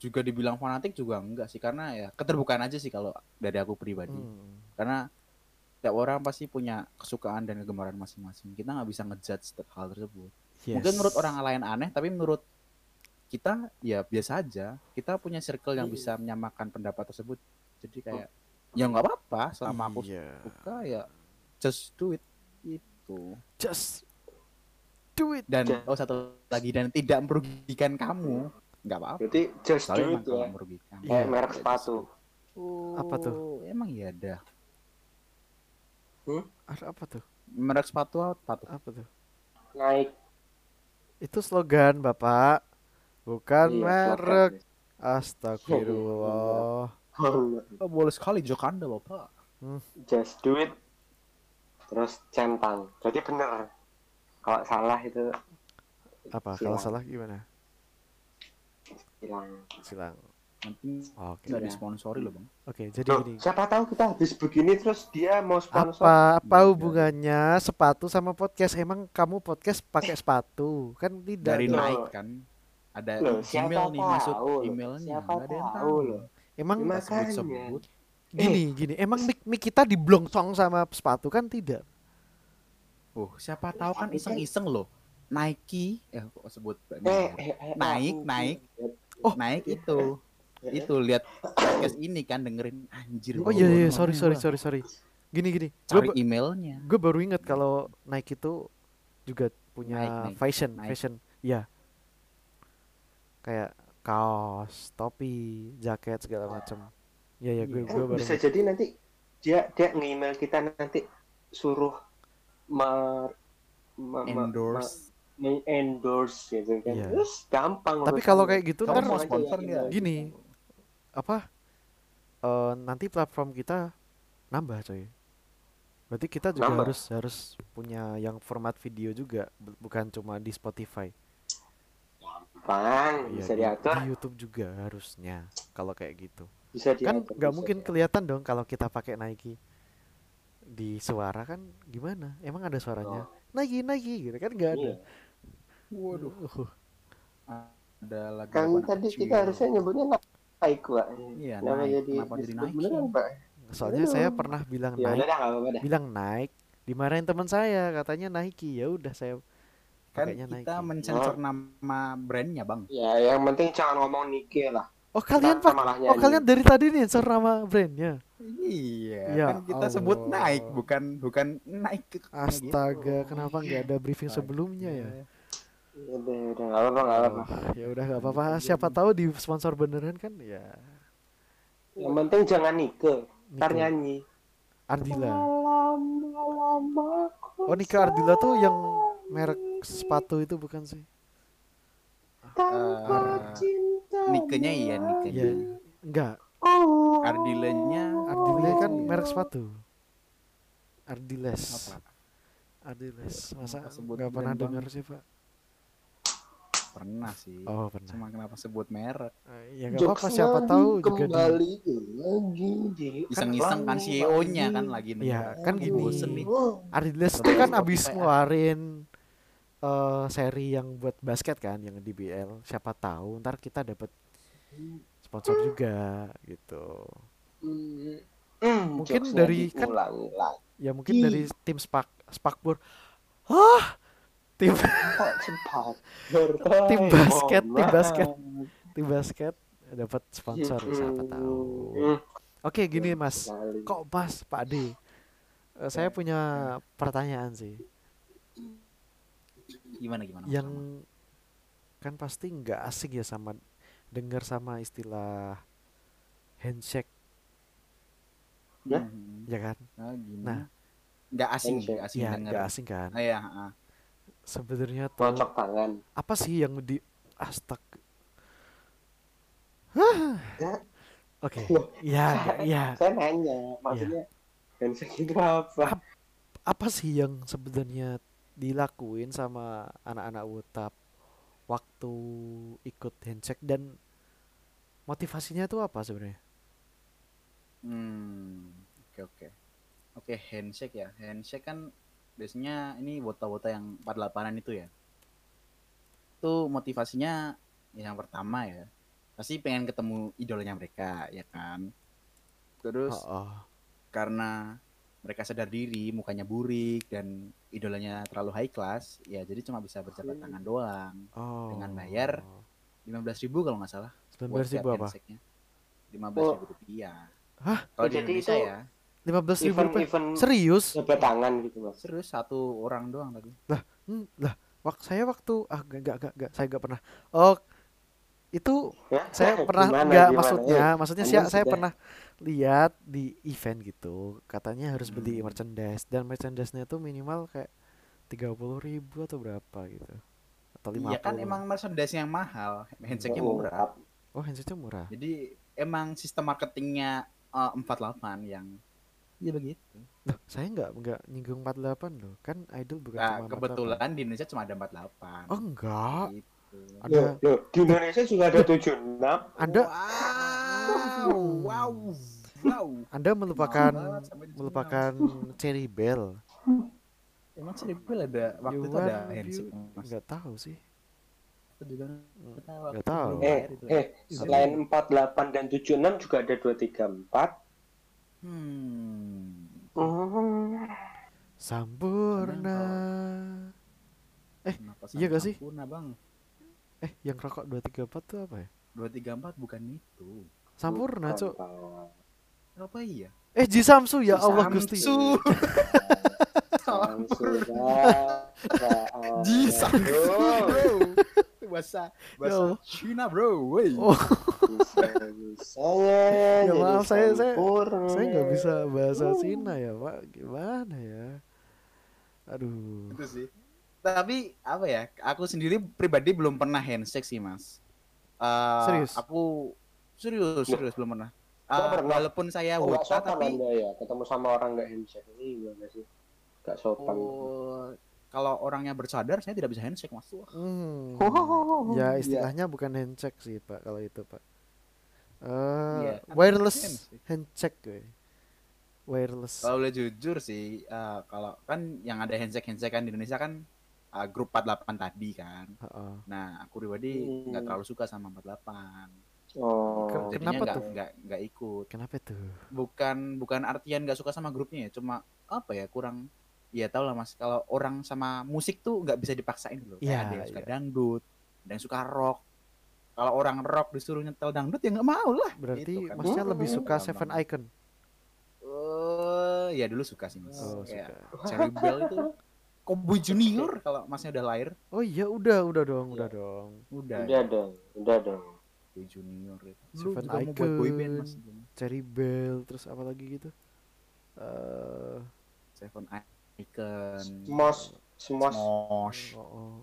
juga dibilang fanatik juga enggak sih karena ya keterbukaan aja sih kalau dari aku pribadi. Hmm. Karena setiap orang pasti punya kesukaan dan kegemaran masing-masing. Kita nggak bisa ngejudge hal tersebut. Mungkin Yes. menurut orang lain aneh, tapi menurut kita ya biasa aja. Kita punya circle yang bisa menyamakan pendapat tersebut. Jadi kayak ya nggak apa-apa selama aku Iya. suka ya just do it itu. Just do it. Dan oh satu lagi dan tidak merugikan kamu nggak apa-apa. Berarti just Soalnya do emang it ya. merugikan. Kayak merek sepatu. Apa tuh? Oh, Emang iya ada. Ada apa tuh? Merek sepatu apa tuh? Apa tuh? Naik. Itu slogan Bapak. Bukan Iya, merek. slogan. Astagfirullah. Oh, boleh sekali Jokanda bapak. just do it. Terus centang. Berarti bener. Kalau salah itu Apa? Silang. Kalau salah gimana? hilang. Silang. Nanti Oke. nggak Iya. disponsori loh bang. Oke, jadi Loh, gini. siapa tahu kita habis begini terus dia mau sponsor. Apa apa Iya. hubungannya sepatu sama podcast? Emang kamu podcast pakai sepatu? Kan tidak. Dari. Nike kan. Ada Loh, email nih masuk tahu loh. emailnya. Siapa ada yang tahu tahu loh. Emang? Nggak Makanya. sebut-sebut. gini, gini. Emang mic, mic kita diblongsong sama sepatu kan tidak? Oh, siapa tahu kan iseng-iseng loh. Nike, eh kok sebut Eh, merek? eh, eh, Naik, aku- naik. Oh. naik itu. Eh, Itu lihat podcast ini kan dengerin anjir. Oh iya iya sorry sorry gua. sorry sorry. Gini gini. Cari emailnya. gue baru inget kalau Nike itu juga punya Nike, Nike, fashion Nike. fashion. Iya. Kayak kaos, topi, jaket segala macam. Iya ya gue Iya. gue baru bisa jadi nanti dia dia nge-email kita nanti suruh mer me- me- Endorse. endorse gitu kan. Iya. Terus gampang. Tapi kalau kayak gitu ntar mau sponsor email. Gini. apa eh, nanti platform kita nambah coy. Berarti kita juga Nambah. harus harus punya yang format video juga, bu- bukan cuma di Spotify. Gampang, Iya, bisa di, diatur. di YouTube juga harusnya kalau kayak gitu. Bisa diatur. Kan nggak mungkin diatur. kelihatan dong kalau kita pakai Nike di suara kan gimana? Emang ada suaranya? Nike Nike gitu kan nggak ada. Iya. Waduh. Uh, Ada lagu Kan tadi kecil. kita harusnya nyebutnya naik, Pak. Iya, Kenapa naik. jadi Kenapa jadi Nike? beneran, Pak? soalnya saya pernah bilang Ya udah Nike, dah, nggak apa-apa dah. bilang Nike, dimarahin teman saya katanya Nike. Ya udah saya Kan kita Nike. mencensor nama brandnya, Bang. Ya, yang penting jangan ngomong Nike lah. Oh kalian pak, oh kalian dari tadi nih sensor nama brandnya. Iya, Ya kan kita sebut Allah. naik bukan bukan naik ke Astaga, kenapa nggak ada briefing sebelumnya ya? Udah, udah, nggak apa-apa, nggak apa-apa. Oh, ya udah nggak apa-apa. Siapa tahu di sponsor beneran kan ya. Yang penting jangan Nike. Ntar Nike. nyanyi. Ardila. Oh Nika Ardila tuh yang merek sepatu itu bukan sih? tanpa Eh, cinta. Nikenya iya, Nikenya. Ya, enggak. Oh. Ardilanya Ardila kan oh, merek sepatu. Ardiles. apa? Ardiles. Masa nggak pernah dengar sih pak? Pernah sih. Oh pernah. Cuma kenapa sebut merek? Eh, Ya nggak apa-apa. Siapa tahu juga di. kembali lagi di Iseng-iseng kan CEO-nya kan lagi Iya, denger. kan gini. bosen nih. Ardiles itu kan abis ah. ngeluarin eh seri yang buat basket kan, yang di BL. Siapa tahu ntar kita dapat sponsor juga gitu. Hmm, hmm, Mungkin dari- kan-. Ya mungkin Ih. dari tim Spak Spakbor. Hah? Tim Tim basket, tim basket. tim basket dapat sponsor siapa tahu. Hmm, Oke, gini Mas. Kok Mas, Pak D? Eh, saya punya pertanyaan sih. Gimana gimana? Yang kan pasti nggak asing ya sama dengar sama istilah handshake, Ya? Ya kan? Nah, gini. Nah. nggak asing, Handshake. nggak asing Ya, nggak asing kan? Ah, iya, ah. Sebenarnya tuh Cocok tangan. apa sih yang di astag Ya. Oke, Loh. ya, ya, ya. Saya nanya, maksudnya handshake itu apa? Ap- Apa sih yang sebenarnya dilakuin sama anak-anak Wutap waktu ikut handshake dan motivasinya tuh apa sebenarnya? Hmm, oke oke. Oke, handshake ya. Handshake kan biasanya ini wota-wota yang 48-an itu ya. Itu motivasinya yang pertama ya. Pasti pengen ketemu idolanya mereka, ya kan? Terus Oh, oh. karena mereka sadar diri, mukanya burik dan idolanya terlalu high class, ya jadi cuma bisa berjabat Hmm. tangan doang. Oh. Dengan bayar 15.000 kalau nggak salah. buat 19 ribu apa? handshake-nya. 15.000 rupiah. Hah? Kalau Oh, di jadi Indonesia itu ya, 15 ribu Event rupiah? event Serius? jabat tangan gitu mas. serius satu orang doang tapi. Hmm, lah, wak saya waktu ah gak gak gak, gak saya gak pernah. Oh, itu Ya? saya pernah Gimana, nggak gimana? maksudnya Eh, maksudnya saya saya pernah lihat di event gitu katanya harus beli Hmm. merchandise dan merchandise-nya tuh minimal kayak tiga puluh ribu atau berapa gitu atau lima Iya kan emang merchandise yang mahal, handshake-nya Oh, murah. oh handshake murah Jadi emang sistem marketingnya eh, 48 yang ya begitu. loh saya nggak nggak nyinggung 48 loh kan idol bukan Nah, cuma 48. kebetulan di Indonesia cuma ada 48. oh enggak Gitu. ada Loh, loh, di Indonesia juga ada 76 anda Wow, wow, wow. anda melupakan melupakan Cherry Bell Emang Cerebel ada waktu You itu ada handshake you- mas. nggak tahu sih Aku juga nggak tahu. Eh, eh, selain 48 dan 76 juga ada 234 Hmm. Hmm. Sampurna Kenapa Iya gak sih? Sampurna bang. Eh, yang rokok 234 tuh apa ya? Dua tiga empat bukan itu. Sampurna, Bukan, Cuk. Apa iya? Eh, Ji Samsu ya Allah Samsu. Gusti. Samsu. Ya Ji Allah. Samsu. Bahasa bahasa Allah. Cina bro. Wey. Oh, Ya, maaf, saya- saya- saya nggak bisa bahasa Uh. Cina ya, Pak. Gimana ya? Aduh. Itu sih. Tapi apa ya? Aku sendiri pribadi belum pernah handshake sih mas. Eh, Serius? Aku serius serius belum pernah. Eh, pernah? walaupun saya Oh, wota tapi anda ya ketemu sama orang nggak handshake ini gimana sih nggak sopan oh, kalau orangnya bersadar saya tidak bisa handshake mas. Hmm. Oh, Ya iya. istilahnya bukan handshake sih Pak kalau itu Pak. Eh Iya, kan wireless handshake. handshake gue. Wireless. Kalau boleh jujur sih, eh, kalau kan yang ada handshake handshake kan di Indonesia kan eh, grup 48 tadi kan. Heeh. Nah, aku pribadi nggak Hmm. terlalu suka sama 48. Oh Kenapa nggak tuh? nggak nggak ikut. Kenapa tuh? Bukan bukan artian nggak suka sama grupnya ya, cuma apa ya kurang ya tau lah mas kalau orang sama musik tuh nggak bisa dipaksain loh Iya, ada yang suka iya. dangdut ada yang suka rock kalau orang rock disuruh nyetel dangdut ya nggak mau lah Berarti Gitu kan. masnya lebih Hmm. suka Gampang. Seven Icon. Eh, ya dulu suka sih mas Oh, kayak suka. Cherry Bell itu Cowboy Junior kalau masnya udah lahir Oh iya, udah, udah dong, udah Iya. dong. udah udah dong udah dong Cowboy Junior itu dulu Seven juga mau buat boy band mas Cherry Bell, terus apa lagi gitu? Eh, Seven Icon Smos Smos Smosh oh, oh.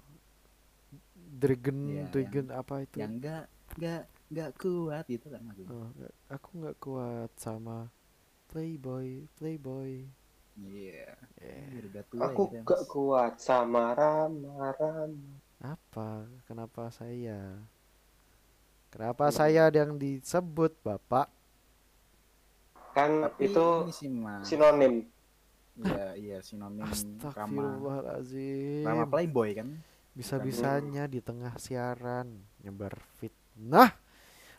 Dragon, Iya, Dragon apa itu? yang enggak enggak enggak kuat gitu kan lagunya. Oh, nggak- aku nggak kuat sama Playboy, Playboy. Iya. Udah tua aku gitu ya, gak kuat sama Rama Rama apa? Kenapa saya? Kenapa saya yang disebut bapak? kan Tapi itu sih sinonim Iya iya sinonim Rama Astagfirullahaladzim. Rama Playboy kan. Bisa-bisanya di tengah siaran nyebar fitnah.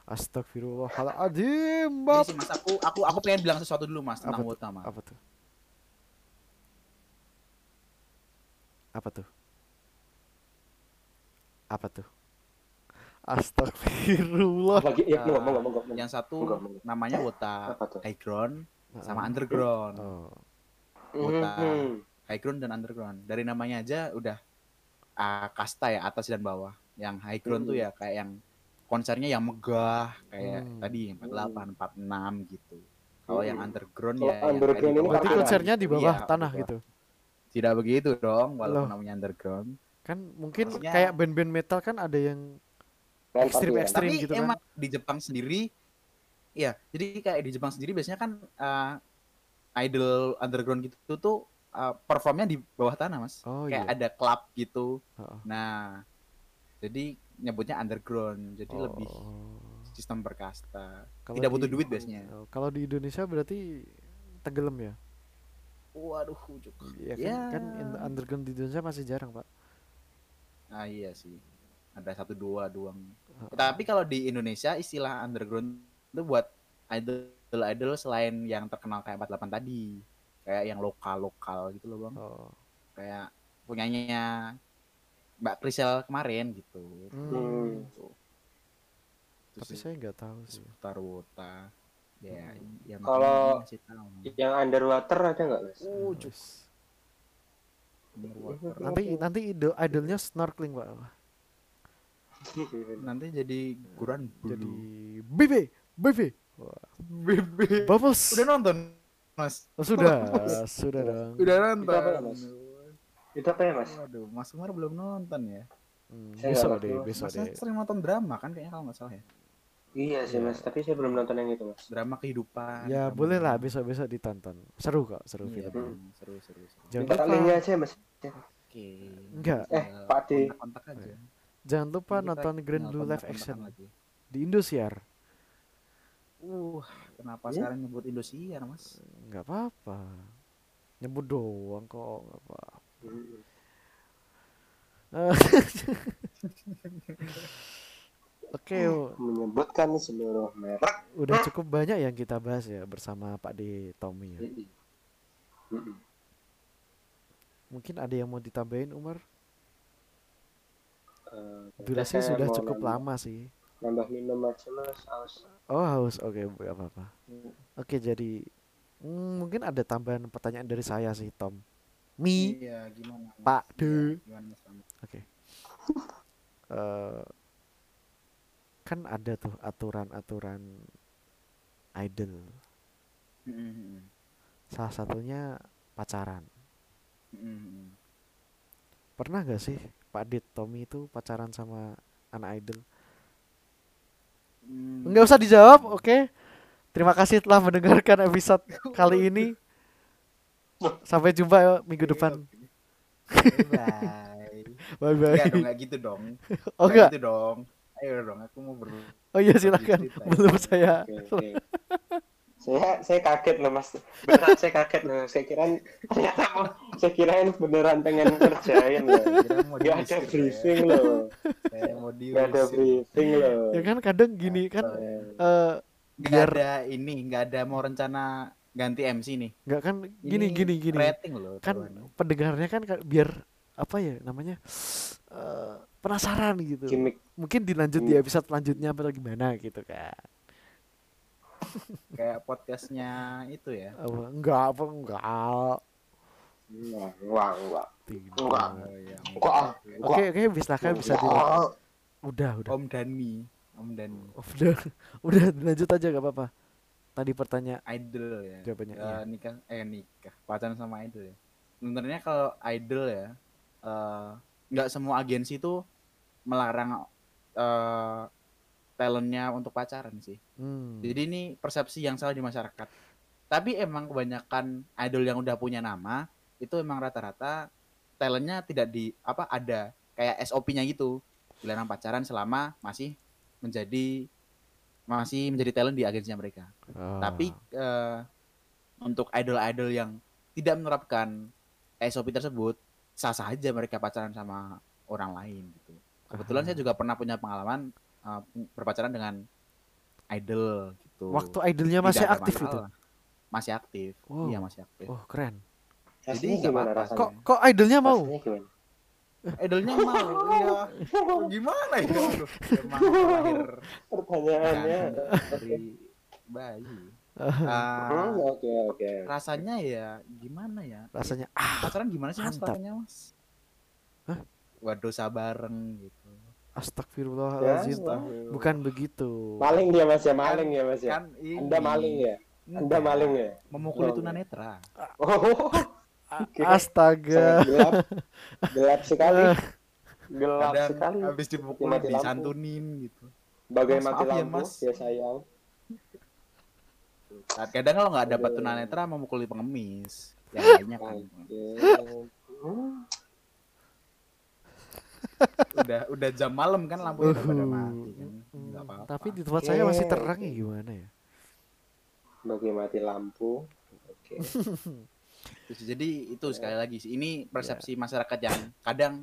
Astagfirullahaladzim, sih mas aku aku aku pengen bilang sesuatu dulu mas tentang Apa mas. Apa tuh? Apa tuh? Apa tuh? Astagfirullah. lagi ya ngomong ngomong ngomong Yang satu namanya wota tuh high ground sama underground. Oh, Wota. Mhm. High ground dan underground. Dari namanya aja udah ah, kasta ya atas dan bawah. Yang high ground tuh Hmm. ya kayak yang konsernya yang megah kayak Hmm. tadi 48, 46 gitu. Kalau yang Hmm. underground Kalau ya yang underground di ini berarti konsernya di bawah Iya, tanah gitu. Tidak begitu dong, walaupun Loh. namanya underground. Kan mungkin Maksudnya- kayak band-band metal kan ada yang Ekstrim, parkiran. ekstrim. Tapi gitu kan. emang di Jepang sendiri, ya jadi kayak di Jepang sendiri biasanya kan uh, idol underground gitu tuh uh, performnya di bawah tanah mas. Oh kayak iya. ada klub gitu. Heeh. Nah, jadi nyebutnya underground, jadi lebih Oh. sistem berkasta. Kalau Tidak di- butuh duit biasanya. Oh, Kalau di Indonesia berarti tenggelam ya? Waduh, ujuk. Iya kan, Ya. kan in- underground di Indonesia masih jarang pak. Ah iya sih. Ada satu dua doang. Heeh. Tapi kalau di Indonesia istilah underground itu buat idol idol selain yang terkenal kayak 48 tadi. Kayak yang lokal-lokal gitu loh, Bang. Oh. Kayak punyanya Mbak Krisel kemarin gitu. Hmm. Gitu. Itu Tapi sih saya nggak tahu sih. seputar wota. Ya, Hmm. yang Kalau- yang underwater ada nggak mas Oh, Wis. underwater. Nanti nanti idol idolnya snorkeling pak. nanti jadi guran Jadi bulu. BB BB. Bebe. Bubbles. Udah nonton, Mas? Oh, sudah sudah dong. Udah nonton. Itu apa ya, Mas? itu apa ya mas Waduh, Mas Umar belum nonton ya? Hmm, Saya besok deh besok deh. sering nonton drama kan kayaknya kalau nggak salah ya. iya sih mas tapi saya belum nonton yang itu mas Drama kehidupan. Ya drama- boleh lah besok besok ditonton. Seru kok seru Iya, filmnya. seru seru seru. Jangan lupa linknya aja mas Oke. Enggak. Eh, Pak D. Kontak aja. Jangan lupa Kita nonton Grand Blue Live Action lagi. di Indosiar. Uh, kenapa Hmm? sekarang nyebut Indosiar, Mas? Nggak apa-apa. Nyebut doang kok nggak apa. Hmm. Oke, u- menyebutkan seluruh merek udah cukup banyak yang kita bahas ya bersama Pak D Tommy ya. Mungkin ada yang mau ditambahin Umar? Eh, Durasi sudah cukup nambah- lama sih. Nambah minum aja mas, aus. Oh haus, oke gak apa-apa. Hmm. Oke jadi hmm, mungkin ada tambahan pertanyaan dari saya sih Tom. Mi, Iya, gimana? Mas? Pak Iya, De. oke. Eh, kan ada tuh aturan-aturan idol. Mm-mm. Salah satunya pacaran. Mm-mm. Pernah gak sih Pak Dit Tommy itu pacaran sama anak idol? Mm. Nggak usah dijawab, oke? Terima kasih telah mendengarkan episode kali ini. Sampai jumpa ya minggu depan. Bye. Bye bye. dong, enggak gitu dong. Oh Nggak enggak. gitu dong. Ayo dong, aku mau ber Oh iya silakan. ya. Belum saya. Oke, oke. Saya saya kaget loh mas beneran saya kaget loh saya kira ternyata mau saya kirain beneran pengen kerjain loh nggak ada briefing loh nggak ada briefing loh Ya kan kadang gini kan Nggak biar ada ini, nggak ada mau rencana ganti MC nih. nggak kan gini Ini gini gini. Rating loh. Kan taruhannya. pendengarnya kan ka- biar apa ya namanya? eh penasaran gitu. gimmick Mungkin dilanjut di episode selanjutnya atau gimana gitu kan. Kayak podcastnya itu ya. Apa enggak apa enggak. Enggak, enggak, enggak. Enggak. Oh, iya. Enggak. Oke oke bisa kan bisa di Enggak. udah udah Om Dani, Om Dani, udah udah lanjut aja gak apa-apa. Tadi pertanyaan idol ya. jawabannya Eh, iya. nikah eh nikah pacaran sama idol ya. Sebenarnya kalau idol ya eh, nggak semua agensi tuh melarang eh talentnya untuk pacaran sih. Hmm. Jadi ini persepsi yang salah di masyarakat. Tapi emang kebanyakan idol yang udah punya nama itu emang rata-rata talentnya tidak di apa ada kayak SOP-nya gitu. Dilarang pacaran selama masih menjadi masih menjadi talent di agensinya mereka. Oh. Tapi eh, untuk idol-idol yang tidak menerapkan SOP tersebut, sah saja mereka pacaran sama orang lain gitu. Kebetulan Ah. saya juga pernah punya pengalaman eh, berpacaran dengan idol gitu. waktu idolnya Tidak masih ada aktif itu. Masih aktif. Wow. Iya, masih aktif. Oh, keren. Jadi gimana rasanya? Kok kok idolnya mau? Idolnya mau. Iya. Gimana ya? Aduh, Emang lahir Pertanyaannya. dari bayi. Ah, Oke, oke. rasanya ya gimana ya? Rasanya ah, pacaran gimana sih mas rasanya mas? Hah? Waduh bareng gitu. Astagfirullahalazim. Ya, Bukan begitu. Maling dia mas ya, maling ya mas ya. Kan ini. Anda maling ya? Anda maling ya? Memukuli Oh, tunanetra. Oh, Oke. Astaga. gelap. Gelap sekali. Gelap Kadang sekali. habis dipukul Mati lampu. disantunin gitu. Bagai Mas, mati ya, lampu, Mas. ya sayang. Nah, Kadang kalau nggak dapat tunanetra memukuli pengemis. Yang lainnya kan. Hmm. udah udah jam malam kan lampunya udah pada Uhuh. mati kan. Apa-apa. Tapi di tempat saya masih terang ya gimana ya? Bagai mati lampu. Oke. Terus, jadi itu sekali lagi sih ini persepsi Ya. masyarakat yang kadang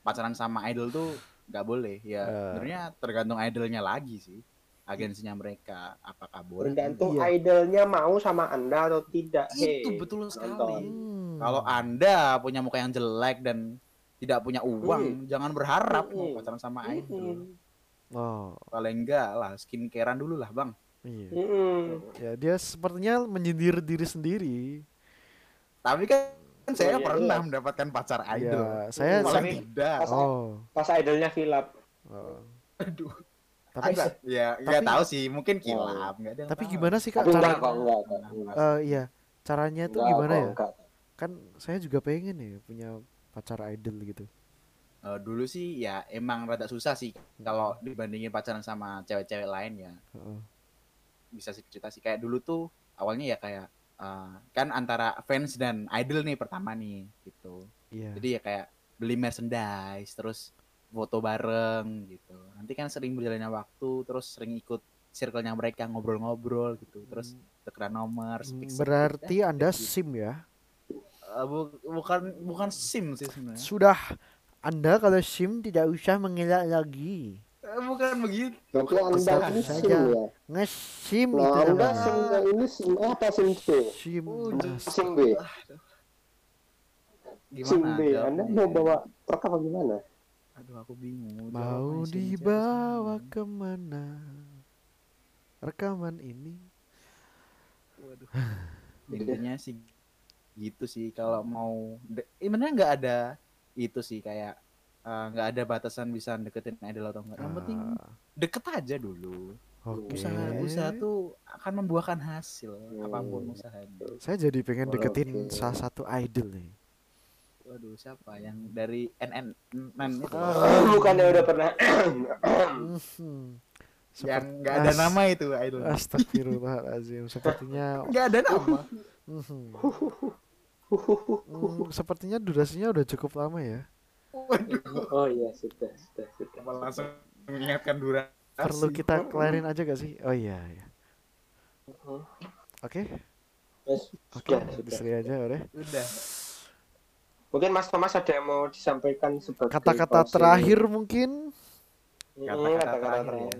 pacaran sama idol tuh nggak boleh ya sebenarnya tergantung idolnya lagi sih agensinya mereka apakah boleh Tergantung Iya. idolnya mau sama anda atau tidak. itu Hei, betul sekali nonton. Hmm. kalau anda punya muka yang jelek dan tidak punya uang jangan berharap mau Mm-mm. pacaran sama idol Mm-mm. Oh, paling enggak lah skincarean dulu lah bang iya. Mm-mm. Ya dia sepertinya menyindir diri sendiri. tapi kan saya iya, pernah iya. mendapatkan pacar idol Ya, saya saya- tidak Pas- Oh. Pas idolnya Philip. oh. aduh Tapi ada ya nggak tapi- tahu sih mungkin kilap nggak ada yang tapi tahu. gimana sih Kak enggak cara enggak. Enggak. Eh, iya, caranya tuh Enggak gimana kok, ya? enggak. Kan saya juga pengen ya punya pacar idol gitu. Eh, dulu sih ya emang rada susah sih kalau dibandingin pacaran sama cewek-cewek lain ya Heeh. bisa sih cerita sih kayak dulu tuh awalnya ya kayak eh, kan antara fans dan idol nih pertama nih gitu Iya. jadi ya kayak beli merchandise terus foto bareng gitu nanti kan sering berjalannya waktu terus sering ikut circle-nya mereka ngobrol-ngobrol gitu terus tukeran nomor Hmm, speak- Berarti speak- Anda gitu. SIM ya? Eh, bu- bukan bukan sim sih sebenarnya Sudah Anda kalau SIM tidak usah mengelak lagi. Eh, bukan begitu Berarti anda Tetap ini sim ya? Nge-SIM Nah, itu anda sim ini sim apa sim B? SIM. Nah, Sim B. gimana Sim B. Anda mau bawa truk apa gimana? Aduh aku bingung. Mau dibawa ke mana rekaman ini? Waduh. Intinya sih gitu sih kalau mau eh, sebenarnya nggak ada itu sih kayak eh, nggak ada batasan bisa deketin idol atau enggak. Yang penting Ah, deket aja dulu. Oke. Usaha usaha tuh akan membuahkan hasil Hmm. apa pun usahanya. Saya jadi pengen deketin Oke. salah satu idol nih. Waduh siapa yang dari NN NN itu Ah. Bukannya udah pernah Mhm. yang nggak ada nama itu idol. Astagfirullahaladzim. Sepertinya Nggak ada nama. Hmm, sepertinya durasinya udah cukup lama ya. Waduh. Oh iya sudah sudah sudah. Apa langsung mengingatkan durasi. Perlu kita kelarin aja gak sih? Oh iya, iya. Oke, Yes, oke, sudah, sudah. diseri aja udah. Udah. Mungkin Mas Thomas ada yang mau disampaikan sebagai Kata-kata terakhir mungkin. Kata-kata terakhir terakhir.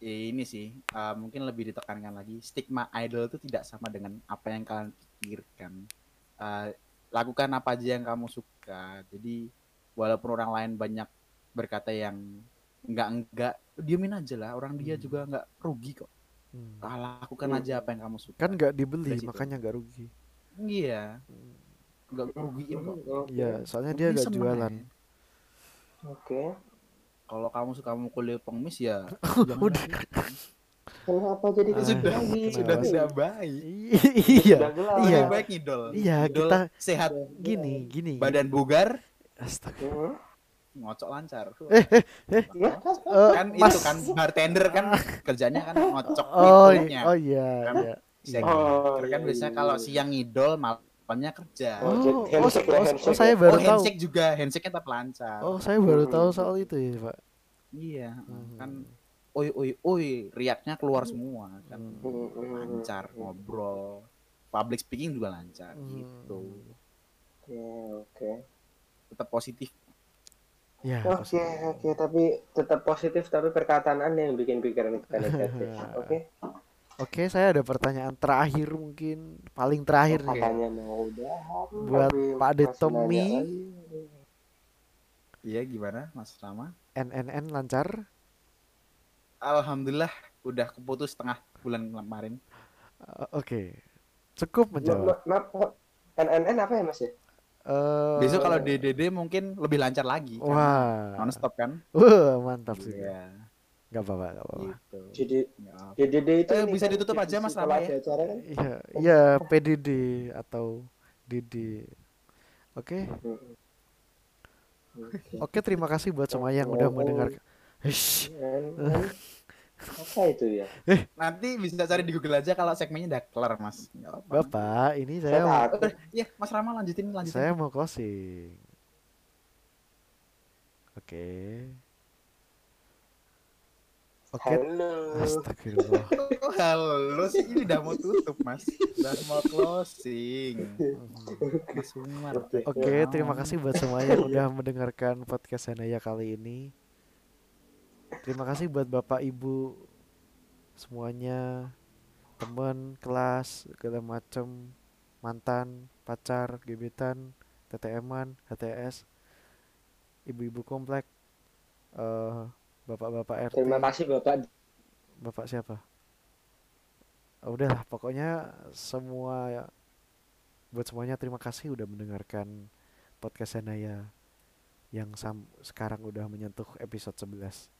Ya, ini sih uh, mungkin lebih ditekankan lagi stigma idol itu tidak sama dengan apa yang kalian pikirkan Uh, lakukan apa aja yang kamu suka jadi walaupun orang lain banyak berkata yang enggak enggak diemin aja lah orang dia Hmm. juga enggak rugi kok Hmm. Lakukan Hmm. aja apa yang kamu suka Kan nggak dibeli, Dari makanya nggak rugi. iya enggak rugiin kok Oke. Iya, soalnya dia Penting nggak seneng jualan. Oke. kalau kamu suka mukul pengemis ya jangan Udah. Kenapa jadi Ah, sudah lagi? sudah tidak baik iya. Iya. Baik ngidol Iya, Ngidol kita- sehat gini, gini. badan bugar Astaga. Hmm. ngocok lancar Eh, eh, Ya, eh, kan Mas. itu kan bartender kan kerjanya kan ngocok Oh, i- oh iya, Kan? iya. Siang iya. Oh, kan iya, biasanya iya, kalau iya. siang ngidol malamnya kerja Oh, Oh, oh, handshake ya, oh, oh, saya ya. oh baru tahu. handshake juga handshake tetap lancar Oh, saya baru Hmm. tahu soal itu ya, Pak. iya Hmm. kan oi oi oi riaknya keluar semua kan Hmm. Hmm, hmm, lancar hmm. ngobrol public speaking juga lancar Hmm. gitu Oke, oke. tetap positif Ya, Oke, positif. oke, tapi tetap positif tapi perkataan Anda yang bikin pikiran kita negatif. Oke. Oke, saya ada pertanyaan terakhir mungkin paling terakhir nih. Katanya mau udahan. Buat Pak De Tommy. iya gimana Mas Rama NNN lancar? Alhamdulillah udah keputus setengah bulan kemarin Eh, Oke. Cukup Ma- menjawab. ma- Maaf, NNN apa ya Mas ya? Eh, besok kalau DDD mungkin lebih lancar lagi Wah. non stop kan Wah, mantap sih. iya Gak apa-apa, gak apa-apa. gitu Jadi apa. DDD itu Eh, bisa kan ditutup aja, Mas Rama, ya? ada acara kan? Iya, iya PDD atau DD. Oke. Hmm. Oke. Oke, terima kasih buat semua yang udah mendengarkan. Apa itu ya? nanti bisa cari di Google aja kalau segmennya udah kelar mas apa-apa. Bapak, ini Saya saya mau. Eh, iya mas Rama lanjutin lanjutin saya mau closing. Oke. Oke. Halo. Astagfirullah. Halo sih ini udah mau tutup mas udah mau closing mas Umar Oke. Oke, terima kasih buat semua yang udah mendengarkan podcast Senaya kali ini. Terima kasih buat Bapak Ibu semuanya, teman, kelas, segala macem, mantan, pacar, gebetan, TTM-an, HTS, ibu-ibu komplek, eh bapak-bapak RT, Terima kasih Bapak. bapak siapa? Oh, udahlah, pokoknya semua buat semuanya terima kasih udah mendengarkan podcast Senaya yang sam- sekarang udah menyentuh episode 11.